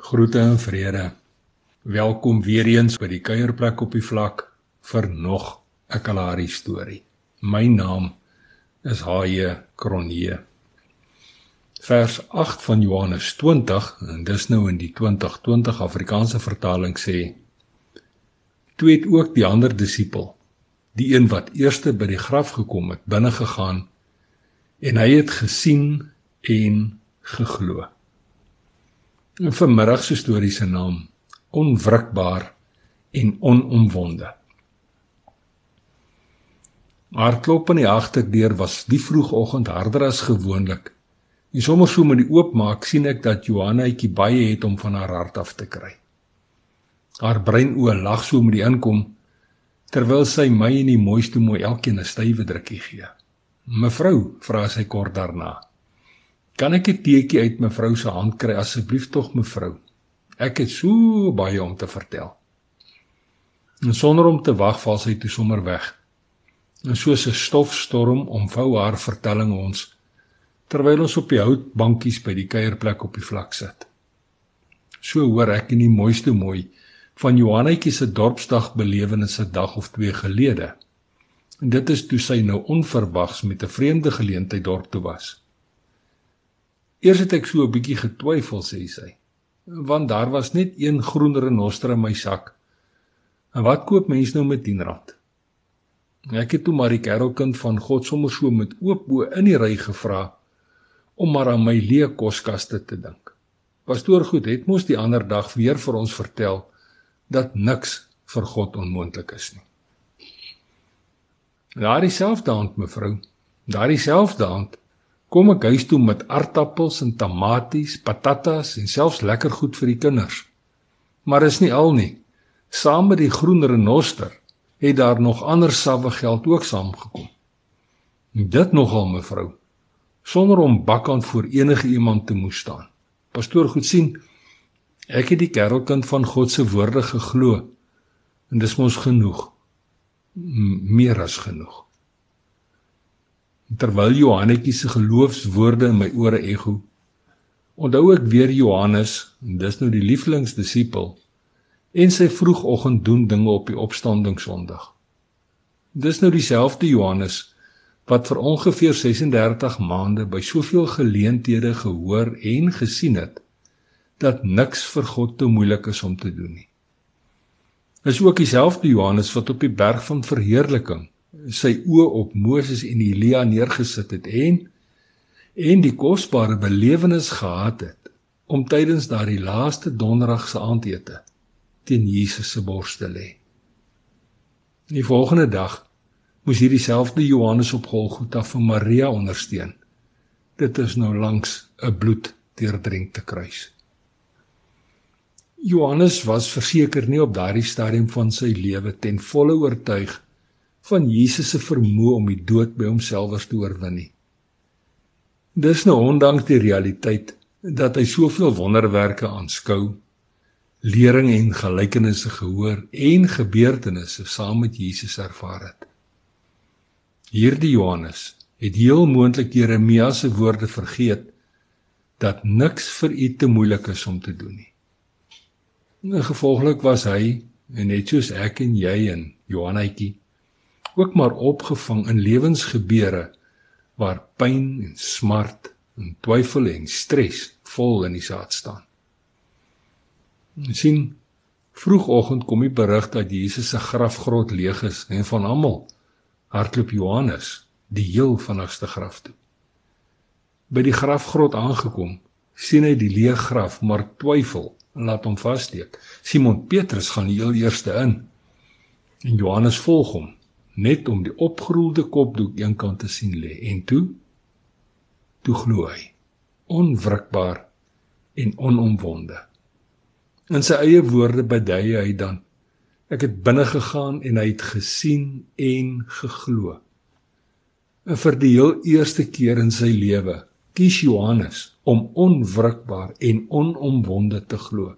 Groete en vrede. Welkom weer eens by die kuierplek op die vlak vir nog 'n Kalahari storie. My naam is Haie Kronje. Vers 8 van Johannes 20 en dis nou in die 2020 Afrikaanse vertaling sê: Toe het ook die ander disipel, die een wat eerste by die graf gekom het, binne gegaan en hy het gesien en geglo. 'n Vanmiddag se storie se naam: Onwrikbaar en onomwonde. Maar klop aan die agterdeur was die vroegoggend harder as gewoonlik. En sommer so met die oopmaak sien ek dat Johannaetjie baie het om van haar hart af te kry. Haar brein oë lag so met die inkom terwyl sy my en die mooiste mooi elkeen 'n stywe drukkie gee. "Mevrou," vra sy kort daarna. Kan ek 'n teetjie uit mevrou se hand kry asseblief tog mevrou? Ek het so baie om te vertel. En sonder om te wag val sy toe sommer weg. En soos 'n stofstorm omvou haar vertelling ons terwyl ons op die houtbankies by die kuierplek op die vlak sit. So hoor ek in die mooiste mooi van Johannetjie se dorpsdag belewennisse dag of twee gelede. En dit is toe sy nou onverwags met 'n vreemde geleentheid dorp toe was. Eers het ek so 'n bietjie getwyfel, sê sy, want daar was net een groen renoster in my sak. En wat koop mens nou met 10 rand? Ek het toe maar die kerelkind van God sommer so met oop oë in die ry gevra om maar aan my leë koskaste te dink. Pastoor Goed het mos die ander dag weer vir ons vertel dat niks vir God onmoontlik is nie. Daardie selfde aand mevrou, daardie selfde aand kom ek huis toe met aartappels en tamaties, patatas en selfs lekker goed vir die kinders. Maar is nie al nie. Saam met die groen renoster het daar nog ander sawwe geld ook saamgekom. En dit nogal mevrou, sonder om bakkant voor enige iemand te moes staan. Pastoor goed sien, ek het die kerelkind van God se woorde geglo en dis mos genoeg. M meer as genoeg terwyl Johannetjie se geloofswoorde in my ore ego. Onthou ek weer Johannes, en dis nou die lieflingsdisipel, en sy vroegoggend doen dinge op die opstanding Sondag. Dis nou dieselfde Johannes wat vir ongeveer 36 maande by soveel geleenthede gehoor en gesien het dat niks vir God te moeilik is om te doen nie. Is ook dieselfde Johannes wat op die berg van verheerliking sy oë op Moses en Elia neergesit het en en die kosbare belewenis gehad het om tydens daardie laaste donderdag se aandete teen Jesus se bors te lê. Die volgende dag moes hierdie selfde Johannes op Golgotha vir Maria ondersteun. Dit is nou langs 'n bloeddeurdrenkte kruis. Johannes was verseker nie op daardie stadium van sy lewe ten volle oortuig van Jesus se vermoë om die dood by homself te oorwin nie. Dis nou ondanks die realiteit dat hy soveel wonderwerke aanskou, lering en gelykenisse gehoor en gebeurtenisse saam met Jesus ervaar het. Hierdie Johannes het heel moontlik Jeremia se woorde vergeet dat niks vir u te moeilik is om te doen nie. En gevolglik was hy en net soos ek en jy en Johannetjie ook maar opgevang in lewensgebeure waar pyn en smart en twyfel en stres vol in die saad staan. Ons sien vroegoggend kom die berig dat Jesus se grafgrot leeg is en van almal hardloop Johannes die heel vinnigste graf toe. By die grafgrot aangekom, sien hy die leë graf, maar twyfel en laat hom vassteek. Simon Petrus gaan die heel eerste in en Johannes volg hom net om die opgeroelde kopdoek eenkant te sien lê. En toe toe glo hy onwrikbaar en onomwonde. In sy eie woorde bedui hy dan ek het binne gegaan en hy het gesien en geglo. En vir die heel eerste keer in sy lewe kies Johannes om onwrikbaar en onomwonde te glo.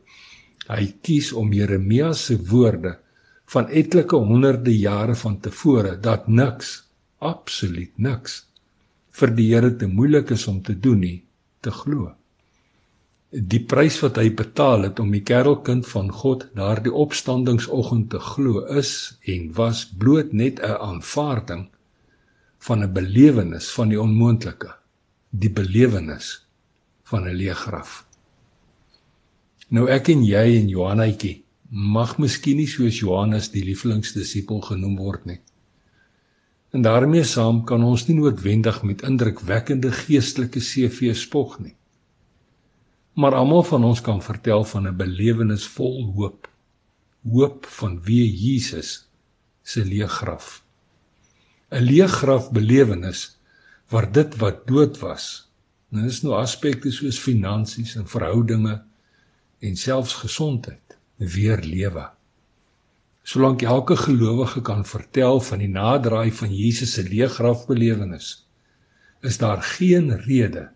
Hy kies om Jeremia se woorde van etlike honderde jare van tevore dat niks, absoluut niks vir die Here te moeilik is om te doen nie, te glo. Die prys wat hy betaal het om die kerelkind van God daardie opstandingsoggend te glo is en was bloot net 'n aanvaarding van 'n belewenis van die onmoontlike, die belewenis van 'n leë graf. Nou ek en jy en Johannetjie mag miskien nie soos Johannes die lieflingsdisipel genoem word nie. En daarmee saam kan ons nie noodwendig met indrukwekkende geestelike CV spog nie. Maar almal van ons kan vertel van 'n belewenis vol hoop. Hoop van wie Jesus se leë graf. 'n Leë graf belewenis waar dit wat dood was, en dit is nou aspekte soos finansies en verhoudinge en selfs gesondheid, weer lewe. Solank elke gelowige kan vertel van die naderdraai van Jesus se leë graf belewenis, is daar geen rede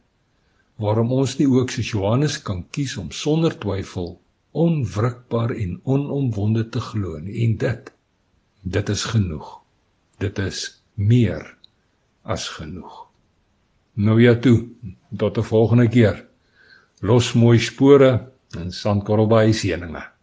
waarom ons nie ook soos Johannes kan kies om sonder twyfel onwrikbaar en onomwonde te glo nie. En dit dit is genoeg. Dit is meer as genoeg. Nou ja toe tot 'n volgende keer. Los mooi spore in Sandkorrelbaai seëninge